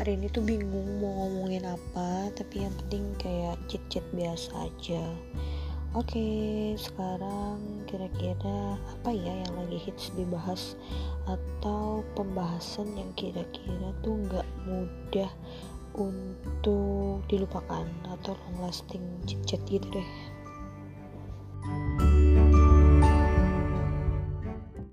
hari ini tuh bingung mau ngomongin apa tapi yang penting kayak chit-chat biasa aja. Oke sekarang kira-kira apa ya yang lagi hits dibahas? Atau pembahasan yang kira-kira tuh nggak mudah untuk dilupakan? Atau long lasting chit-chat gitu deh.